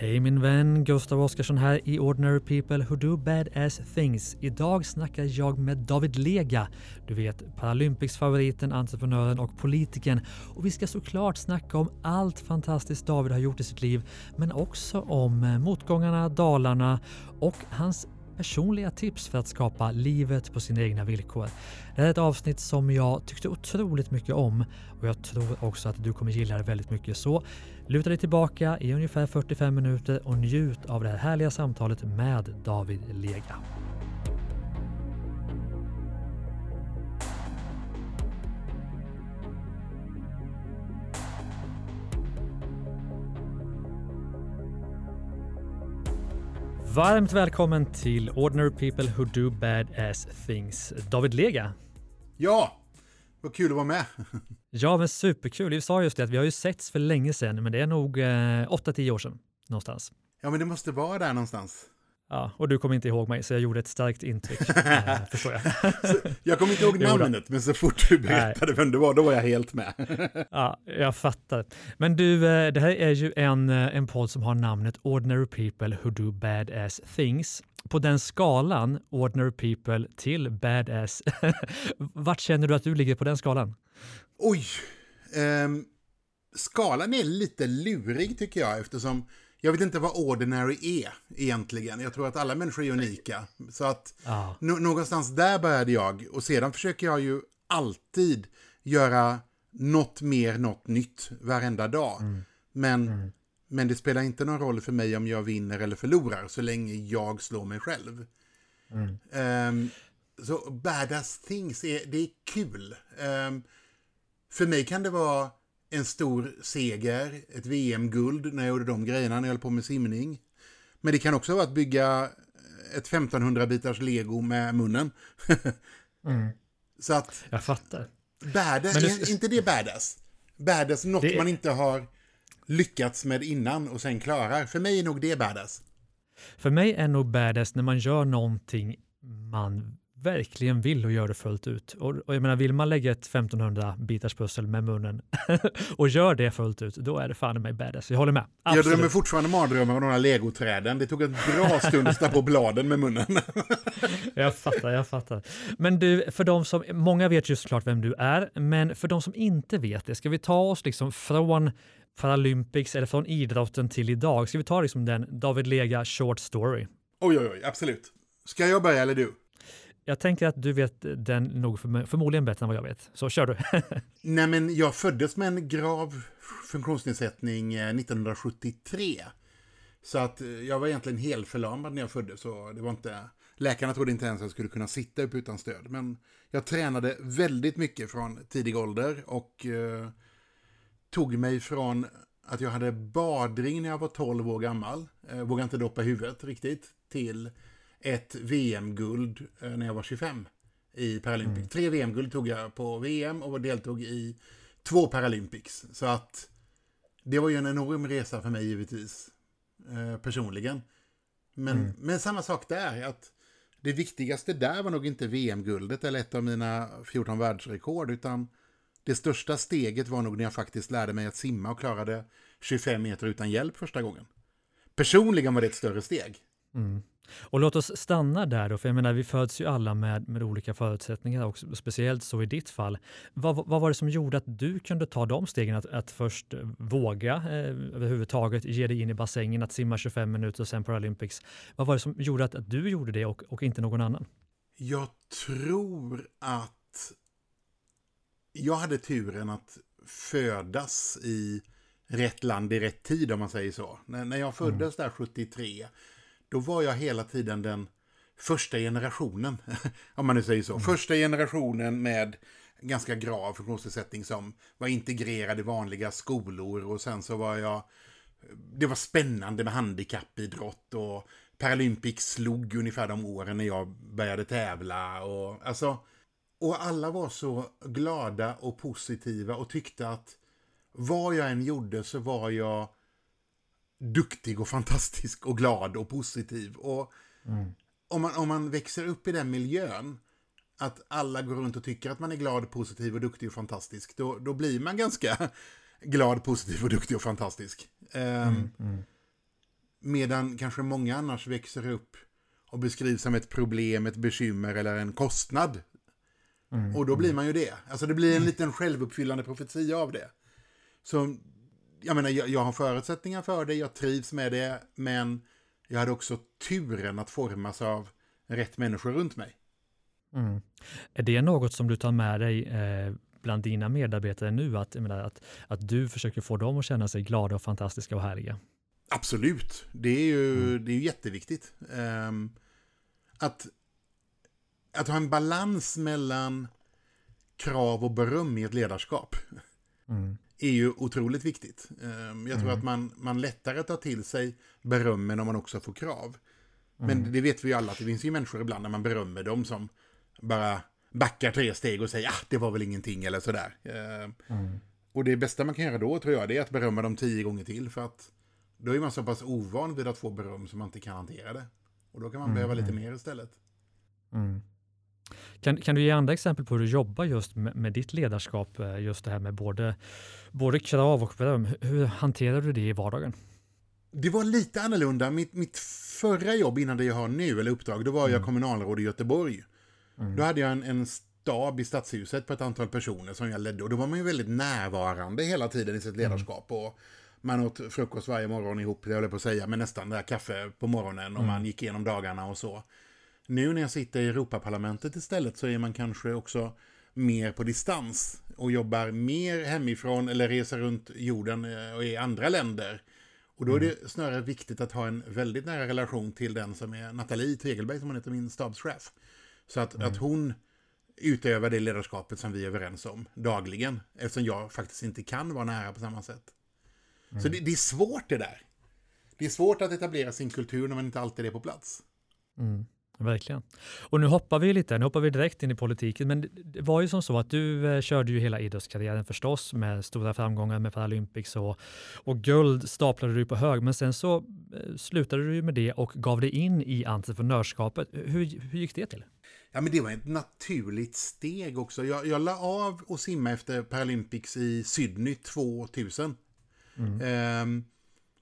Hej min vän, Gustav Oscarsson här i Ordinary People Who Do Badass Things. Idag snackar jag med David Lega, du vet Paralympics-favoriten, entreprenören och politikern. Och vi ska såklart snacka om allt fantastiskt David har gjort i sitt liv, men också om eh, motgångarna, dalarna och hans personliga tips för att skapa livet på sina egna villkor. Det här är ett avsnitt som jag tyckte otroligt mycket om och jag tror också att du kommer gilla det väldigt mycket. Så luta dig tillbaka i ungefär 45 minuter och njut av det här härliga samtalet med David Lega. Varmt välkommen till Ordinary People Who Do Bad Ass Things. David Lega. Ja, vad kul att vara med. Ja, men superkul. Vi sa just det att vi har ju setts för länge sedan, men det är nog eh, 8-10 år sedan någonstans. Ja, men det måste vara där någonstans. Ja, och du kommer inte ihåg mig, så jag gjorde ett starkt intryck, eh, förstår jag. jag kommer inte ihåg namnet, men så fort du berättade Nej. vem du var, då var jag helt med. ja, jag fattar. Men du, eh, det här är ju en, eh, en podd som har namnet Ordinary People Who Do Badass Things. På den skalan, Ordinary People till Badass, vart känner du att du ligger på den skalan? Oj! Um, skalan är lite lurig tycker jag, eftersom jag vet inte vad ordinary är egentligen. Jag tror att alla människor är unika. Så att ah. någonstans där började jag. Och sedan försöker jag ju alltid göra något mer, något nytt varenda dag. Mm. Men, mm. Men det spelar inte någon roll för mig om jag vinner eller förlorar så länge jag slår mig själv. Mm. Um, så badass things, är, det är kul. Um, för mig kan det vara en stor seger, ett VM-guld när jag gjorde de grejerna när jag höll på med simning. Men det kan också vara att bygga ett 1500 bitars lego med munnen. mm. Så att... Jag fattar. Badass, det... är inte det badass? Badass, något det... man inte har lyckats med innan och sen klarar. För mig är nog det badass. För mig är nog badass när man gör någonting man verkligen vill och gör det fullt ut. Och, och jag menar, vill man lägga ett 1500 bitars pussel med munnen och gör det fullt ut, då är det fan mig badass. Jag håller med. Absolut. Jag drömmer fortfarande mardrömmar om de här legoträden. Det tog en bra stund att stå på bladen med munnen. jag fattar, jag fattar. Men du, för de som, många vet ju såklart vem du är, men för de som inte vet det, ska vi ta oss liksom från Paralympics eller från idrotten till idag? Ska vi ta liksom den David Lega short story? Oj, oj, oj, absolut. Ska jag börja eller du? Jag tänker att du vet den nog förmodligen bättre än vad jag vet. Så kör du. Nej, men jag föddes med en grav funktionsnedsättning 1973. Eh, så att eh, jag var egentligen helförlamad när jag föddes. Så det var inte, läkarna trodde inte ens att jag skulle kunna sitta upp utan stöd. Men jag tränade väldigt mycket från tidig ålder och eh, tog mig från att jag hade badring när jag var 12 år gammal. Eh, vågade inte doppa huvudet riktigt. Till ett VM-guld eh, när jag var 25 i Paralympics. Mm. Tre VM-guld tog jag på VM och deltog i två Paralympics. Så att det var ju en enorm resa för mig givetvis, eh, personligen. Men, mm. men samma sak där, att det viktigaste där var nog inte VM-guldet eller ett av mina 14 världsrekord, utan det största steget var nog när jag faktiskt lärde mig att simma och klarade 25 meter utan hjälp första gången. Personligen var det ett större steg. Mm. Och låt oss stanna där då, för jag menar vi föds ju alla med, med olika förutsättningar och speciellt så i ditt fall. Vad, vad var det som gjorde att du kunde ta de stegen att, att först våga eh, överhuvudtaget ge dig in i bassängen, att simma 25 minuter och sen Paralympics. Vad var det som gjorde att, att du gjorde det och, och inte någon annan? Jag tror att jag hade turen att födas i rätt land i rätt tid om man säger så. När, när jag föddes mm. där 73 då var jag hela tiden den första generationen, om man nu säger så. Mm. Första generationen med ganska grav funktionsnedsättning som var integrerad i vanliga skolor och sen så var jag det var spännande med handikappidrott och Paralympics slog ungefär de åren när jag började tävla och alltså och alla var så glada och positiva och tyckte att vad jag än gjorde så var jag duktig och fantastisk och glad och positiv. Och mm. om, man, om man växer upp i den miljön, att alla går runt och tycker att man är glad, positiv och duktig och fantastisk, då, då blir man ganska glad, positiv och duktig och fantastisk. Um, mm, mm. Medan kanske många annars växer upp och beskrivs som ett problem, ett bekymmer eller en kostnad. Mm. Och då blir man ju det. Alltså det blir en liten självuppfyllande profetia av det. Så jag menar, jag, jag har förutsättningar för det, jag trivs med det, men jag hade också turen att formas av rätt människor runt mig. Mm. Är det något som du tar med dig eh, bland dina medarbetare nu? Att, menar, att, att du försöker få dem att känna sig glada och fantastiska och härliga? Absolut, det är ju, mm. det är jätteviktigt. Um, att, att ha en balans mellan krav och beröm i ett ledarskap mm. är ju otroligt viktigt. Um, jag tror mm. att man, man lättare tar till sig berömmen om man också får krav. Men mm. det vet vi ju alla att det finns ju människor ibland när man berömmer dem som bara backar tre steg och säger ah, det var väl ingenting eller sådär. Mm. Och det bästa man kan göra då tror jag det är att berömma dem tio gånger till för att då är man så pass ovan vid att få beröm som man inte kan hantera det. Och då kan man mm. behöva lite mer istället. Mm. Kan, kan du ge andra exempel på hur du jobbar just med, med, ditt ledarskap, eh, just det här med både, både krav och beröm. Hur hanterar du det i vardagen? Det var lite annorlunda. Mitt, mitt förra jobb innan det jag har nu, eller uppdrag, då var mm. jag kommunalråd i Göteborg. Mm. Då hade jag en, en stab i stadshuset på ett antal personer som jag ledde och då var man ju väldigt närvarande hela tiden i sitt mm. ledarskap. Mm. Och man åt frukost varje morgon ihop, jag håller på att säga, men nästan där kaffe på morgonen och mm. man gick igenom dagarna och så. Nu när jag sitter i Europaparlamentet istället så är man kanske också mer på distans och jobbar mer hemifrån eller reser runt jorden eh, och i andra länder. Och då är det mm. snarare viktigt att ha en väldigt nära relation till den som är Nathalie Tegelberg som hon heter, min stabschef. Så att, mm. att hon utövar det ledarskapet som vi är överens om dagligen. Eftersom jag faktiskt inte kan vara nära på samma sätt. Mm. Så det, det, är svårt det där. Det är svårt att etablera sin kultur när man inte alltid är på plats. Mm. Verkligen. Och nu hoppar vi lite, nu hoppar vi direkt in i politiken, men det var ju som så att du eh, körde ju hela idrottskarriären förstås med stora framgångar med Paralympics och, och guld staplade du på hög, men sen så eh, slutade du ju med det och gav dig in i entreprenörskapet. Hur, hur gick det till? Ja, men det var ett naturligt steg också. Jag, jag la av och simma efter Paralympics i Sydney 2000. Mm. Ehm,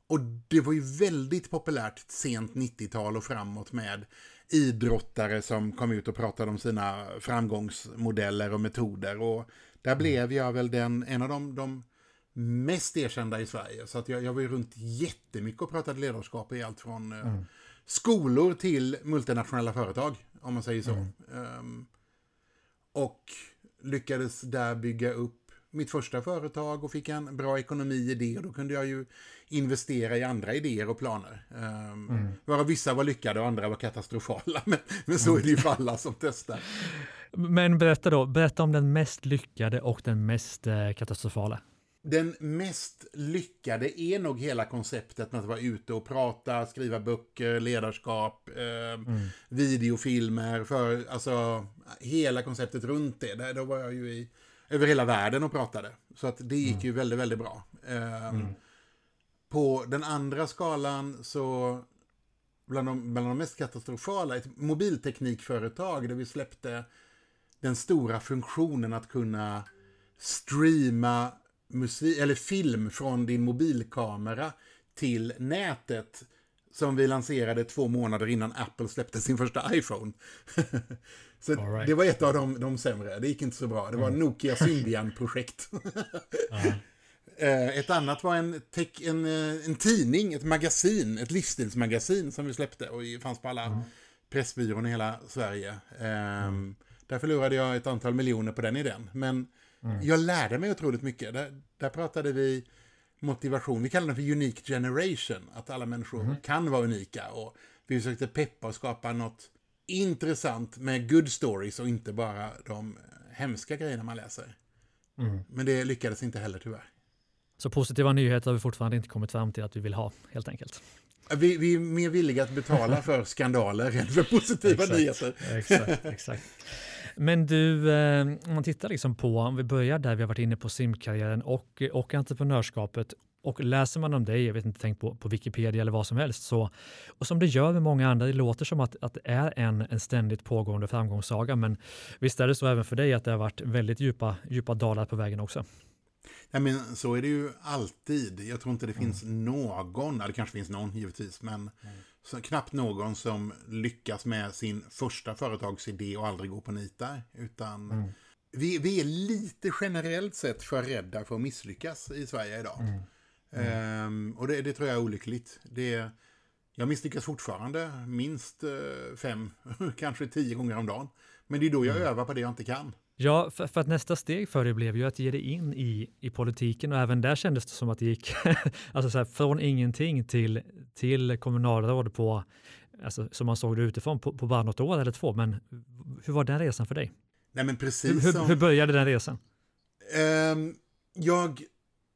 och det var ju väldigt populärt sent 90-tal och framåt med idrottare som kom ut och pratade om sina framgångsmodeller och metoder. Och där mm. blev jag väl den, en av de, de mest erkända i Sverige. Så att jag, jag var ju runt jättemycket och pratade ledarskap i allt från eh, mm. skolor till multinationella företag, om man säger så. Mm. Um, och lyckades där bygga upp mitt första företag och fick en bra ekonomi i det. Och då kunde jag ju investera i andra idéer och planer. Um, mm. Varav vissa var lyckade och andra var katastrofala. Men, men så är det ju för alla som testar. Men berätta då, berätta om den mest lyckade och den mest eh, katastrofala. Den mest lyckade är nog hela konceptet med att vara ute och prata, skriva böcker, ledarskap, eh, mm. videofilmer, för, alltså hela konceptet runt det. Där, då var jag ju i över hela världen och pratade. Så att det gick mm. ju väldigt, väldigt bra. Eh, mm. På den andra skalan så, bland de, bland de mest katastrofala, ett mobilteknikföretag där vi släppte den stora funktionen att kunna streama musik, eller film från din mobilkamera till nätet som vi lanserade två månader innan Apple släppte sin första iPhone. så right. det var ett av de, de sämre. Det gick inte så bra. Det var mm. Nokia Symbian-projekt. uh. Ett annat var en, tech, en, eh, en tidning, ett magasin, ett livsstilsmagasin som vi släppte och fanns på alla -huh. pressbyrån i hela Sverige. Mm. Där förlorade jag ett antal miljoner på den idén. Men mm. jag lärde mig otroligt mycket. Där, där pratade vi motivation. Vi kallar den för unique generation, att alla människor mm. kan vara unika. Och vi försökte peppa och skapa något intressant med good stories och inte bara de hemska grejerna man läser. Mm. Men det lyckades inte heller tyvärr. Så positiva nyheter har vi fortfarande inte kommit fram till att vi vill ha, helt enkelt. Vi, vi är mer villiga att betala för skandaler än för positiva exakt, nyheter. exakt, exakt. Men du, eh, om man tittar liksom på, om vi börjar där vi har varit inne på simkarriären och, och entreprenörskapet och läser man om dig, jag vet inte, tänk på, på Wikipedia eller vad som helst, så, och som det gör med många andra, det låter som att, att det är en, en ständigt pågående framgångssaga, men visst är det så även för dig att det har varit väldigt djupa, djupa dalar på vägen också? Nej, men så är det ju alltid. Jag tror inte det finns mm. någon, det kanske finns någon givetvis, men mm. så, knappt någon som lyckas med sin första företagsidé och aldrig går på nitar. Utan mm. vi, vi är lite generellt sett för rädda för att misslyckas i Sverige idag. Um, och det, det, tror jag är olyckligt. Det, jag misslyckas fortfarande minst uh, fem, kanske tio gånger om dagen. Men det är då jag övar på det jag inte kan. Ja, för, för, att nästa steg för dig blev ju att ge dig in i, i politiken och även där kändes det som att det gick alltså så här, från ingenting till, till kommunalråd på, alltså, som man såg det utifrån, på, på bara något år eller två. Men hur var den resan för dig? Nej, men precis hur, hur, hur började den resan? Um, jag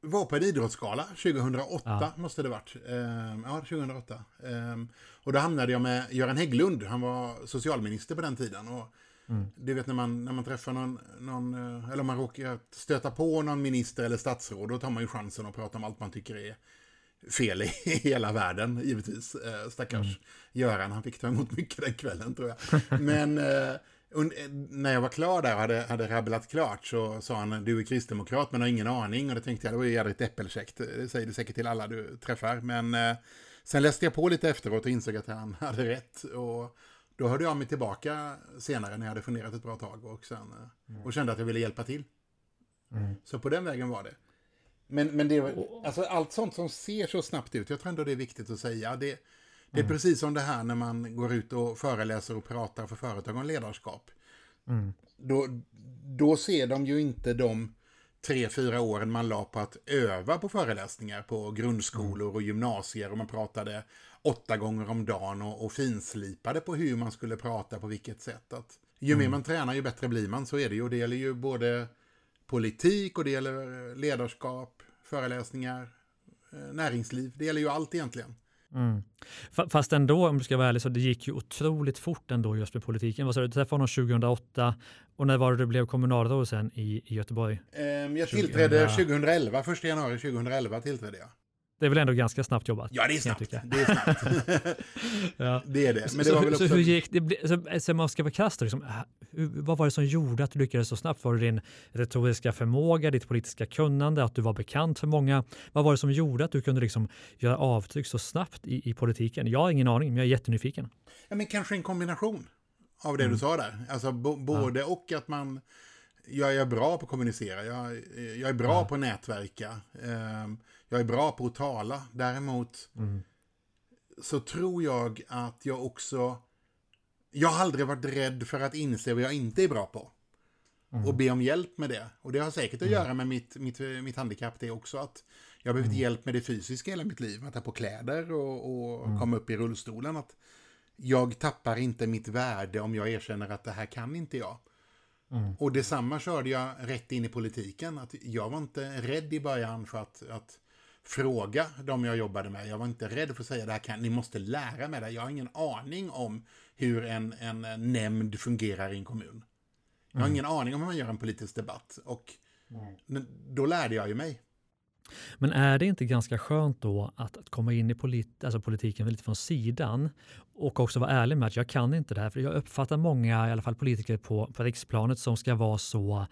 var på en idrottsgala 2008, ja. måste det varit. Um, ja, 2008. Um, och då hamnade jag med Göran Hägglund, han var socialminister på den tiden. Och Mm. Du vet när man, när man träffar någon, någon, eh, eller man råkar stöta på någon minister eller statsråd, då tar man ju chansen att prata om allt man tycker är fel i hela världen, givetvis. Eh, stackars mm. Göran, han fick ta emot mycket den kvällen tror jag. Men eh, när jag var klar där och hade, hade rabblat klart så sa han, du är kristdemokrat men har ingen aning. Och det tänkte jag, det var ju jädrigt äppelkäckt. Det säger du säkert till alla du träffar. Men eh, sen läste jag på lite efteråt och insåg att han hade rätt. Och då hörde jag mig tillbaka senare när jag hade funderat ett bra tag och, sen, eh, mm. och kände att jag ville hjälpa till. Mm. Så på den vägen var det. Men, men det, alltså allt sånt som ser så snabbt ut, jag tror ändå det är viktigt att säga. Det, det är mm. precis som det här när man går ut och föreläser och pratar för företag om ledarskap. Mm. Då, då ser de ju inte de tre, fyra åren man la på att öva på föreläsningar på grundskolor och gymnasier och man pratade åtta gånger om dagen och, och finslipade på hur man skulle prata på vilket sätt. Att ju mm. mer man tränar ju bättre blir man, så är det ju. Och det gäller ju både politik och det gäller ledarskap, föreläsningar, eh, näringsliv. Det gäller ju allt egentligen. Mm. Fast ändå, om du ska vara ärlig, så det gick ju otroligt fort ändå just med politiken. Vad sa du, du träffade honom 2008 och när var det du blev kommunalråd sen i, i Göteborg? Um, jag tillträdde 2011, 1 januari 2011 tillträdde jag. Det är väl ändå ganska snabbt jobbat? Ja, det är snabbt. Det är snabbt. ja. Det är det. Men det var väl också... så hur gick det? Så, så man ska vara krass liksom, vad var det som gjorde att du lyckades så snabbt? Var det din retoriska förmåga, ditt politiska kunnande, att du var bekant för många? Vad var det som gjorde att du kunde liksom göra avtryck så snabbt i, i politiken? Jag har ingen aning, men jag är jättenyfiken. Ja, men kanske en kombination av det mm. du sa där. Alltså både ja. och att man jag är bra på att kommunicera, jag, jag är bra ja. på att nätverka. Um, jag är bra på att tala. Däremot mm. så tror jag att jag också... Jag har aldrig varit rädd för att inse vad jag inte är bra på. Mm. Och be om hjälp med det. Och det har säkert att mm. göra med mitt, mitt, mitt handikapp det också. Att jag har behövt mm. hjälp med det fysiska hela mitt liv. Att ta på kläder och, och mm. komma upp i rullstolen. Att jag tappar inte mitt värde om jag erkänner att det här kan inte jag. Mm. Och detsamma körde jag rätt in i politiken. Att jag var inte rädd i början för att, att fråga de jag jobbade med. Jag var inte rädd för att säga det här kan, ni måste lära mig det. Jag har ingen aning om hur en, en nämnd fungerar i en kommun. Jag har mm. ingen aning om hur man gör en politisk debatt. Och mm. då lärde jag ju mig. Men är det inte ganska skönt då att, att komma in i polit, alltså politiken lite från sidan och också vara ärlig med att jag kan inte det här. För jag uppfattar många, i alla fall politiker på, på riksplanet, som ska vara så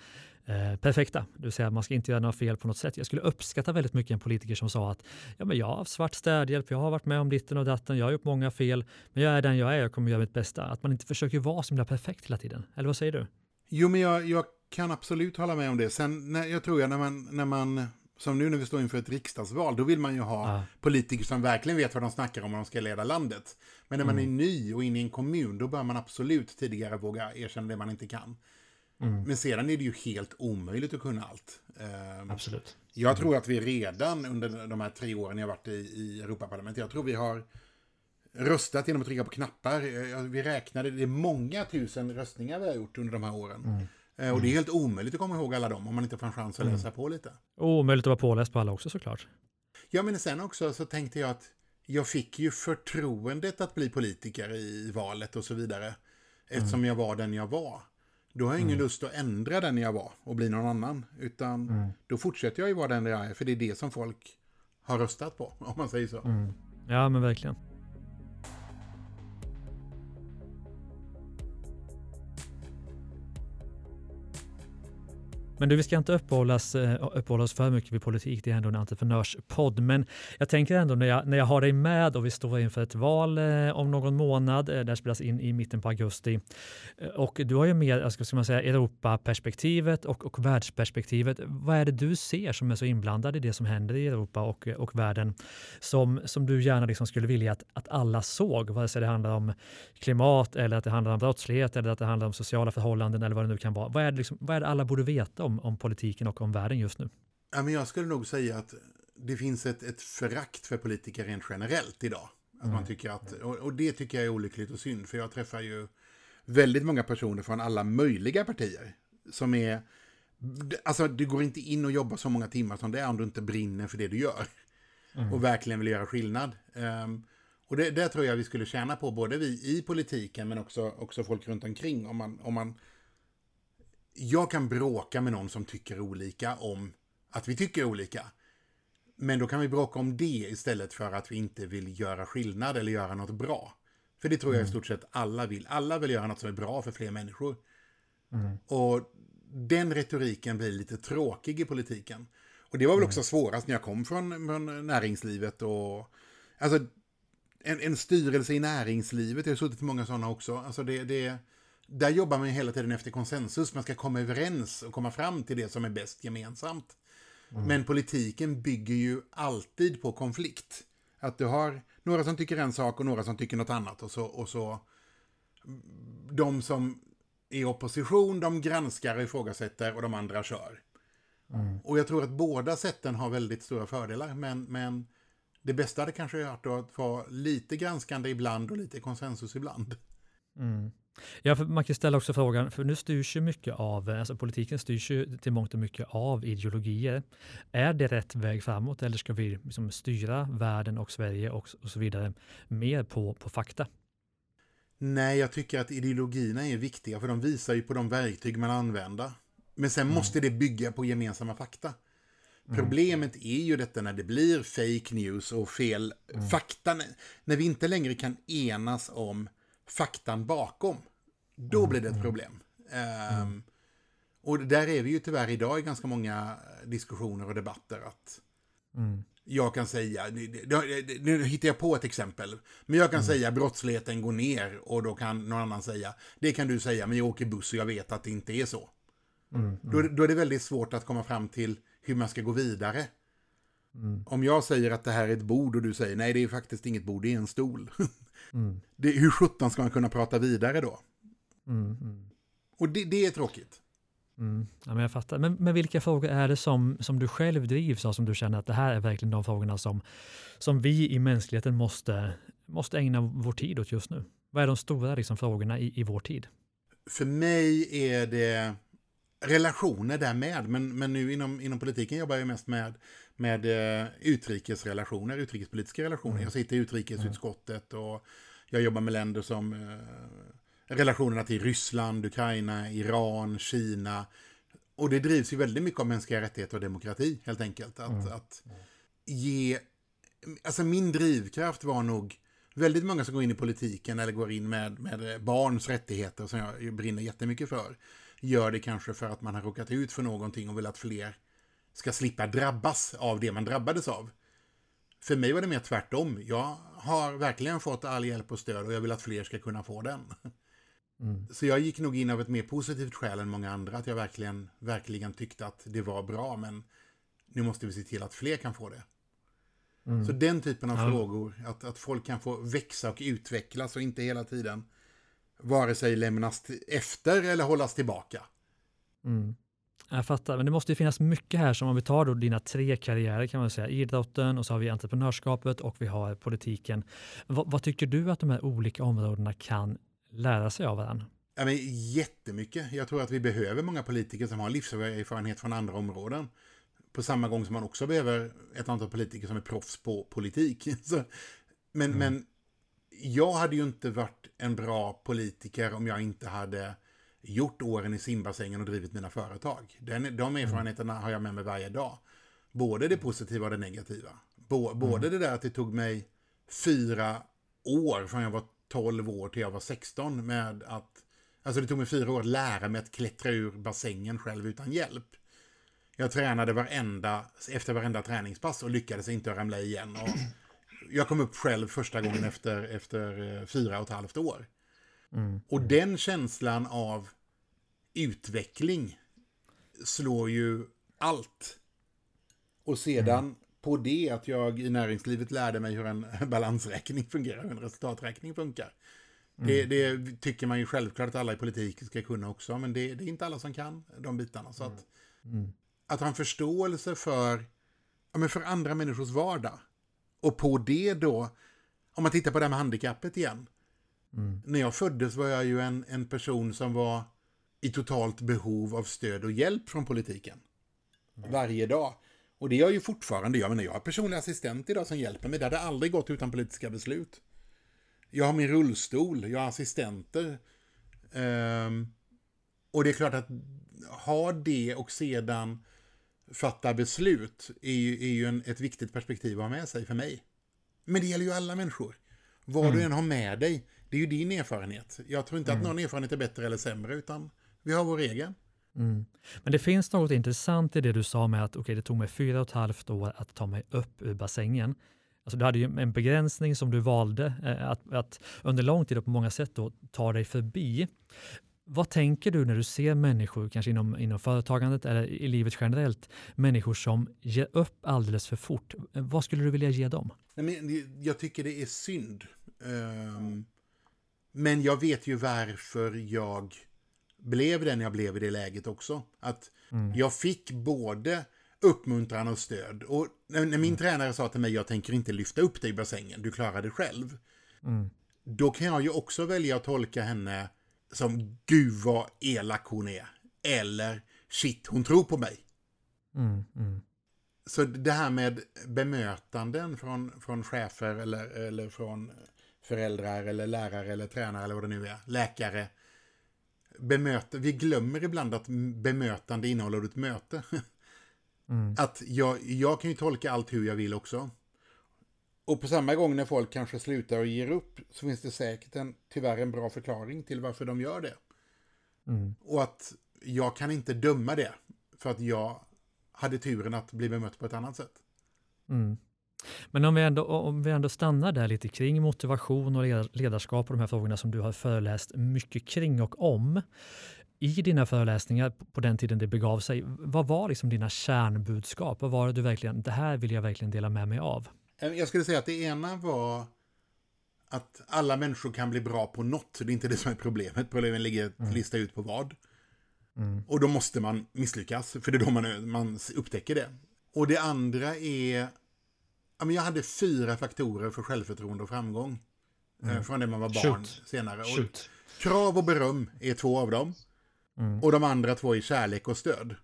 Eh, perfekta. Det vill säga man ska inte göra några fel på något sätt. Jag skulle uppskatta väldigt mycket en politiker som sa att ja, men jag har haft svart städhjälp, jag har varit med om ditten och datten, jag har gjort många fel, men jag är den jag är, jag kommer göra mitt bästa. Att man inte försöker vara så himla perfekt hela tiden. Eller vad säger du? Jo, men jag, jag kan absolut hålla med om det. Sen när, jag tror jag när man, när man som nu när vi står inför ett riksdagsval, då vill man ju ha ja. politiker som verkligen vet vad de snackar om och de ska leda landet. Men när mm. man är ny och inne i en kommun, då bör man absolut tidigare våga erkänna det man inte kan. Mm. Men sedan är det ju helt omöjligt att kunna allt. Ehm, Absolut. Jag tror att vi redan under de här tre åren jag varit i, i Europaparlamentet, jag tror vi har röstat genom att trycka på knappar. Eh, vi räknade, det är många tusen röstningar vi har gjort under de här åren. Mm. Mm. Och det är helt omöjligt att komma ihåg alla dem om man inte får en chans att mm. läsa på lite. Omöjligt att vara påläst på alla också såklart. Ja, men sen också så tänkte jag att jag fick ju förtroendet att bli politiker i valet och så vidare. Eftersom mm. jag var den jag var. Då har jag ingen mm. lust att ändra den jag var och bli någon annan. Utan mm. då fortsätter jag ju vara den jag är. För det är det som folk har röstat på, om man säger så. Mm. Ja, men verkligen. Men du, vi ska inte uppehållas, eh, uppehålla oss för mycket vid politik. Det är ändå en entreprenörspodd. Men jag tänker ändå när jag, när jag har dig med och vi står inför ett val eh, om någon månad. Eh, det spelas in i mitten på augusti. Eh, och du har ju mer, ska man säga, Europaperspektivet och, och världsperspektivet. Vad är det du ser som är så inblandad i det som händer i Europa och, och världen som, som du gärna liksom skulle vilja att, att alla såg? Vare sig det handlar om klimat eller att det handlar om brottslighet eller att det handlar om sociala förhållanden eller vad det nu kan vara. Vad är det, liksom, vad är det alla borde veta om, om politiken och om världen just nu? Ja, men jag skulle nog säga att det finns ett, ett förakt för politiker rent generellt idag. Att mm. man tycker att, och, och, det tycker jag är olyckligt och synd, för jag träffar ju väldigt många personer från alla möjliga partier som är Alltså du går inte in och jobbar så många timmar som det är om du inte brinner för det du gör. Mm. Och verkligen vill göra skillnad. Um, och det, det tror jag vi skulle tjäna på, både vi i politiken men också, också folk runt omkring. Om man, om man jag kan bråka med någon som tycker olika om att vi tycker olika. Men då kan vi bråka om det istället för att vi inte vill göra skillnad eller göra något bra. För det tror jag i mm. stort sett alla vill. Alla vill göra något som är bra för fler människor. Mm. Och den retoriken blir lite tråkig i politiken. Och det var väl mm. också svårast när jag kom från, från näringslivet och... Alltså, en, en styrelse i näringslivet, jag har suttit i många sådana också. Alltså det, det, där jobbar man hela tiden efter konsensus. Man ska komma överens och komma fram till det som är bäst gemensamt. Mm. Men politiken bygger ju alltid på konflikt. Att du har några som tycker en sak och några som tycker något annat. Och så, och så de som är i opposition, de granskar och ifrågasätter och de andra kör. Mm. Och jag tror att båda sätten har väldigt stora fördelar. Men, men det bästa hade kanske varit att vara lite granskande ibland och lite konsensus ibland. Mm. Ja, för man kan ställa också frågan, för nu styrs ju mycket av, alltså politiken styrs ju till mångt och mycket av ideologier. Är det rätt väg framåt eller ska vi liksom styra världen och Sverige och, och så vidare mer på, på fakta? Nej, jag tycker att ideologierna är viktiga för de visar ju på de verktyg man använder. Men sen mm. måste det bygga på gemensamma fakta. Mm. Problemet är ju detta när det blir fake news och fel mm. fakta. När vi inte längre kan enas om faktan bakom. Då mm. blir det ett mm. problem. Um, och där är vi ju tyvärr idag i ganska många diskussioner och debatter att mm. jag kan säga, nu hittar jag på ett exempel, men jag kan mm. säga brottsligheten går ner och då kan någon annan säga, det kan du säga, men jag åker buss och jag vet att det inte är så. Mm. Då, då, är det väldigt svårt att komma fram till hur man ska gå vidare. Mm. Om jag säger att det här är ett bord och du säger nej det är faktiskt inget bord, det är en stol. mm. det, hur sjutton ska man kunna prata vidare då? Mm, mm. Och det, det, är tråkigt. Mm. Ja, men jag fattar. Men, men vilka frågor är det som, som du själv drivs av, som du känner att det här är verkligen de frågorna som, som vi i mänskligheten måste, måste ägna vår tid åt just nu? Vad är de stora liksom, frågorna i, i vår tid? För mig är det relationer därmed, men, men nu inom, inom politiken jobbar jag mest med, med uh, utrikesrelationer, utrikespolitiska relationer. Mm. Jag sitter i utrikesutskottet och jag jobbar med länder som uh, relationerna till Ryssland, Ukraina, Iran, Kina. Och det drivs ju väldigt mycket av mänskliga rättigheter och demokrati, helt enkelt. Att, mm. att ge... Alltså min drivkraft var nog väldigt många som går in i politiken eller går in med, med barns rättigheter som jag brinner jättemycket för. Gör det kanske för att man har råkat ut för någonting och vill att fler ska slippa drabbas av det man drabbades av. För mig var det mer tvärtom. Jag har verkligen fått all hjälp och stöd och jag vill att fler ska kunna få den. Mm. Så jag gick nog in av ett mer positivt skäl än många andra, att jag verkligen, verkligen tyckte att det var bra, men nu måste vi se till att fler kan få det. Mm. Så den typen av ja. frågor, att, att folk kan få växa och utvecklas och inte hela tiden vare sig lämnas efter eller hållas tillbaka. Mm. Jag fattar, men det måste ju finnas mycket här som om vi tar då dina tre karriärer kan man säga, idrotten och så har vi entreprenörskapet och vi har politiken. V vad tycker du att de här olika områdena kan lära sig av varandra? Ja, men jättemycket. Jag tror att vi behöver många politiker som har livserfarenhet från andra områden. På samma gång som man också behöver ett antal politiker som är proffs på politik. Så, men, mm. men jag hade ju inte varit en bra politiker om jag inte hade gjort åren i simbassängen och drivit mina företag. Den, de mm. erfarenheterna har jag med mig varje dag. Både det positiva och det negativa. Både mm. det där att det tog mig fyra år från jag var 12 år till jag var 16 med att... Alltså det tog mig fyra år att lära mig att klättra ur bassängen själv utan hjälp. Jag tränade varenda, efter varenda träningspass och lyckades inte ramla igen. Och jag kom upp själv första gången efter, efter eh, fyra och ett halvt år. Mm. Och den känslan av utveckling slår ju allt. Och sedan mm. på det att jag i näringslivet lärde mig hur en balansräkning fungerar, hur en resultaträkning funkar. Mm. Det, det, tycker man ju självklart att alla i politik ska kunna också, men det, det är inte alla som kan de bitarna. Så att, mm. att ha en förståelse för, ja, men för andra människors vardag. Och på det då, om man tittar på det här med handikappet igen. Mm. När jag föddes var jag ju en, en person som var i totalt behov av stöd och hjälp från politiken. Mm. Varje dag. Och det gör jag ju fortfarande. Jag menar, jag har personlig assistent idag som hjälper mig. Det hade aldrig gått utan politiska beslut. Jag har min rullstol, jag har assistenter. Um, och det är klart att ha det och sedan fatta beslut är ju, är ju en, ett viktigt perspektiv att ha med sig för mig. Men det gäller ju alla människor. Vad mm. du än har med dig, det är ju din erfarenhet. Jag tror inte mm. att någon erfarenhet är bättre eller sämre, utan vi har vår egen. Mm. Men det finns något intressant i det du sa med att okay, det tog mig fyra och ett halvt år att ta mig upp ur bassängen. Alltså du hade ju en begränsning som du valde eh, att, att, under lång tid och på många sätt då, ta dig förbi. Vad tänker du när du ser människor, kanske inom, inom företagandet eller i livet generellt, människor som ger upp alldeles för fort? Vad skulle du vilja ge dem? Jag tycker det är synd. Ehm, men jag vet ju varför jag blev den jag blev i det läget också. Att mm. jag fick både uppmuntran och stöd. Och när, min mm. tränare sa till mig, jag tänker inte lyfta upp dig i bassängen, du klarar det själv. Mm. Då kan jag ju också välja att tolka henne som, gud vad elak hon är. Eller, shit, hon tror på mig. Mm, mm. Så det här med bemötanden från, från chefer eller, eller från föräldrar eller lärare eller tränare eller vad det nu är, läkare. Bemöta, vi glömmer ibland att bemötande innehåller ett möte. Mm. Att jag, jag kan ju tolka allt hur jag vill också. Och på samma gång när folk kanske slutar och ger upp så finns det säkert en, tyvärr en bra förklaring till varför de gör det. Mm. Och att jag kan inte döma det för att jag hade turen att bli bemött på ett annat sätt. Mm. Men om vi, ändå, om vi ändå stannar där lite kring motivation och ledarskap och de här frågorna som du har föreläst mycket kring och om. I dina föreläsningar på den tiden det begav sig, vad var liksom dina kärnbudskap? Vad var det du verkligen, det här vill jag verkligen dela med mig av? Eh, jag skulle säga att det ena var att alla människor kan bli bra på något. Det är inte det som är problemet. Problemet ligger att mm. lista ut på vad. Mm. Och då måste man misslyckas, för det är då man, man upptäcker det. Och det andra är jag hade fyra faktorer för självförtroende och framgång. Eh, mm. Från det man var barn Shoot. senare. Och krav och beröm är två av dem. Mm. Och de andra två är kärlek och stöd.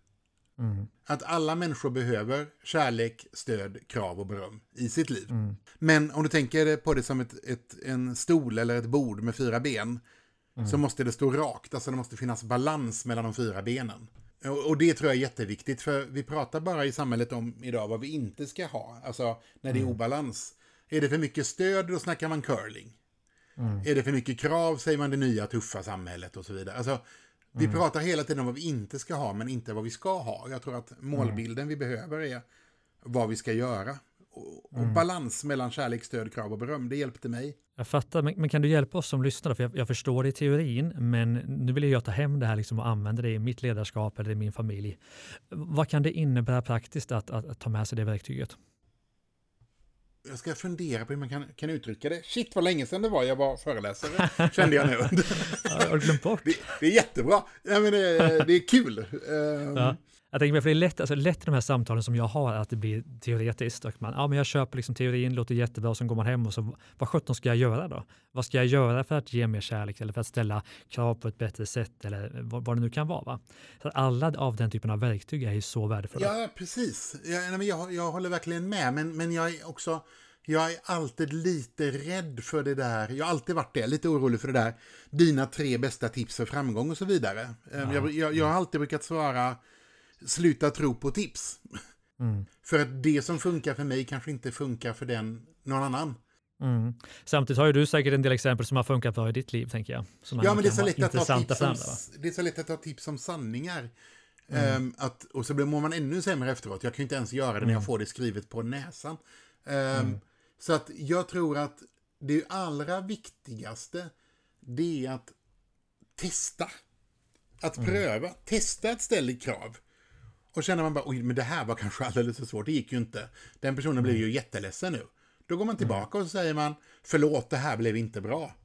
Mm. Att alla människor behöver kärlek, stöd, krav och beröm i sitt liv. Mm. Men om du tänker på det som ett, ett, en stol eller ett bord med fyra ben. Mm. Så måste det stå rakt, alltså det måste finnas balans mellan de fyra benen. Och det tror jag är jätteviktigt, för vi pratar bara i samhället om idag vad vi inte ska ha. Alltså när det är mm. obalans. Är det för mycket stöd, då snackar man curling. Mm. Är det för mycket krav, säger man det nya tuffa samhället och så vidare. Alltså, vi mm. pratar hela tiden om vad vi inte ska ha, men inte vad vi ska ha. Jag tror att målbilden mm. vi behöver är vad vi ska göra. Och, och mm. balans mellan kärlek, stöd, krav och beröm, det hjälpte mig. Jag fattar, men, men, kan du hjälpa oss som lyssnare? För jag, jag, förstår det i teorin, men nu vill jag ta hem det här liksom och använda det i mitt ledarskap eller i min familj. Vad kan det innebära praktiskt att, att, att ta med sig det verktyget? Jag ska fundera på hur man kan, kan uttrycka det. Shit vad länge sedan det var jag var föreläsare, kände jag nu. har du glömt bort? Det, det, är jättebra. Ja, men det, det är kul. Um, ja. Jag tänker mig, för det är lätt, alltså lätt i de här samtalen som jag har att det blir teoretiskt. Och man, ja, men jag köper liksom teorin, låter jättebra och så går man hem och så vad sjutton ska jag göra då? Vad ska jag göra för att ge mer kärlek eller för att ställa krav på ett bättre sätt eller vad, vad det nu kan vara? Va? Så alla av den typen av verktyg är ju så värdefulla. Ja, precis. Jag, jag, jag håller verkligen med, men, men jag är också jag är alltid lite rädd för det där. Jag har alltid varit det, lite orolig för det där. Dina tre bästa tips för framgång och så vidare. Ja. Jag, jag, jag, har alltid brukat svara sluta tro på tips. Mm. För att det som funkar för mig kanske inte funkar för den någon annan. Mm. Samtidigt har ju du säkert en del exempel som har funkat bra i ditt liv, tänker jag. ja, men det är, så lätt att ta tips som, det är så lätt att ta tips som sanningar. Mm. Um, att, och så mår man ännu sämre efteråt. Jag kan ju inte ens göra det mm. när jag får det skrivet på näsan. Um. Så att jag tror att det allra viktigaste det är att testa. Att mm. pröva. Testa ett ställigt krav. Och känner man bara, oj, men det här var kanske alldeles för svårt, det gick ju inte. Den personen blev ju jätteledsen nu. Då går man tillbaka och så säger man, förlåt, det här blev inte bra.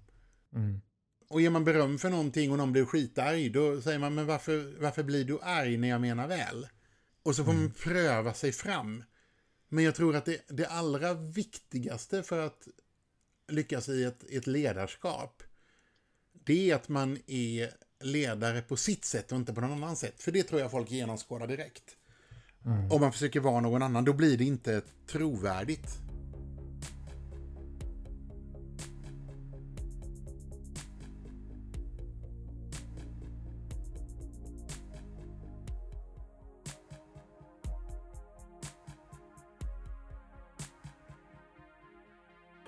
Mm. Och ger man beröm för någonting och någon blir skitarg, då säger man, men varför, varför blir du arg när jag menar väl? Och så får mm. man pröva sig fram. Men jag tror att det, det allra viktigaste för att lyckas i ett, ett ledarskap, det är att man är ledare på sitt sätt och inte på någon annan sätt. För det tror jag folk genomskådar direkt. Mm. Om man försöker vara någon annan, då blir det inte trovärdigt.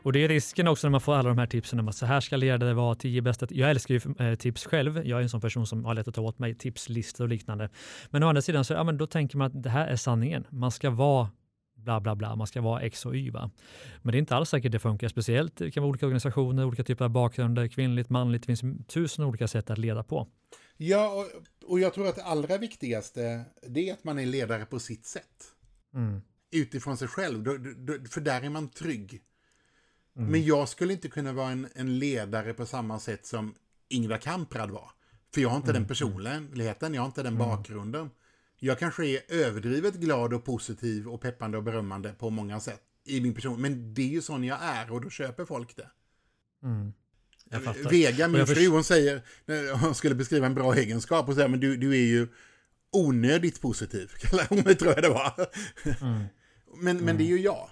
Och det är risken också när man får alla de här tipsen om att så här ska ledare vara, tio bästa. Jag älskar ju eh, tips själv. Jag är en sån person som har lätt att ta åt mig tipslistor och liknande. Men å andra sidan så ja, men då tänker man att det här är sanningen. Man ska vara bla bla bla, man ska vara X och Y. Va? Men det är inte alls säkert det funkar, speciellt det kan vara olika organisationer, olika typer av bakgrunder, kvinnligt, manligt, det finns tusen olika sätt att leda på. Ja, och, och jag tror att det allra viktigaste det är att man är ledare på sitt sätt. Mm. Utifrån sig själv, för där är man trygg. Mm. Men jag skulle inte kunna vara en, en, ledare på samma sätt som Ingvar Kamprad var. För jag har inte mm. den personligheten, jag har inte den mm. bakgrunden. Jag kanske är överdrivet glad och positiv och peppande och berömmande på många sätt i min person. Men det är ju sån jag är och då köper folk det. Mm. Vega, min fru, hon säger, hon skulle beskriva en bra egenskap, och säger men du, du är ju onödigt positiv, kallar hon mig, tror jag det var. Mm. Men, men det är ju jag.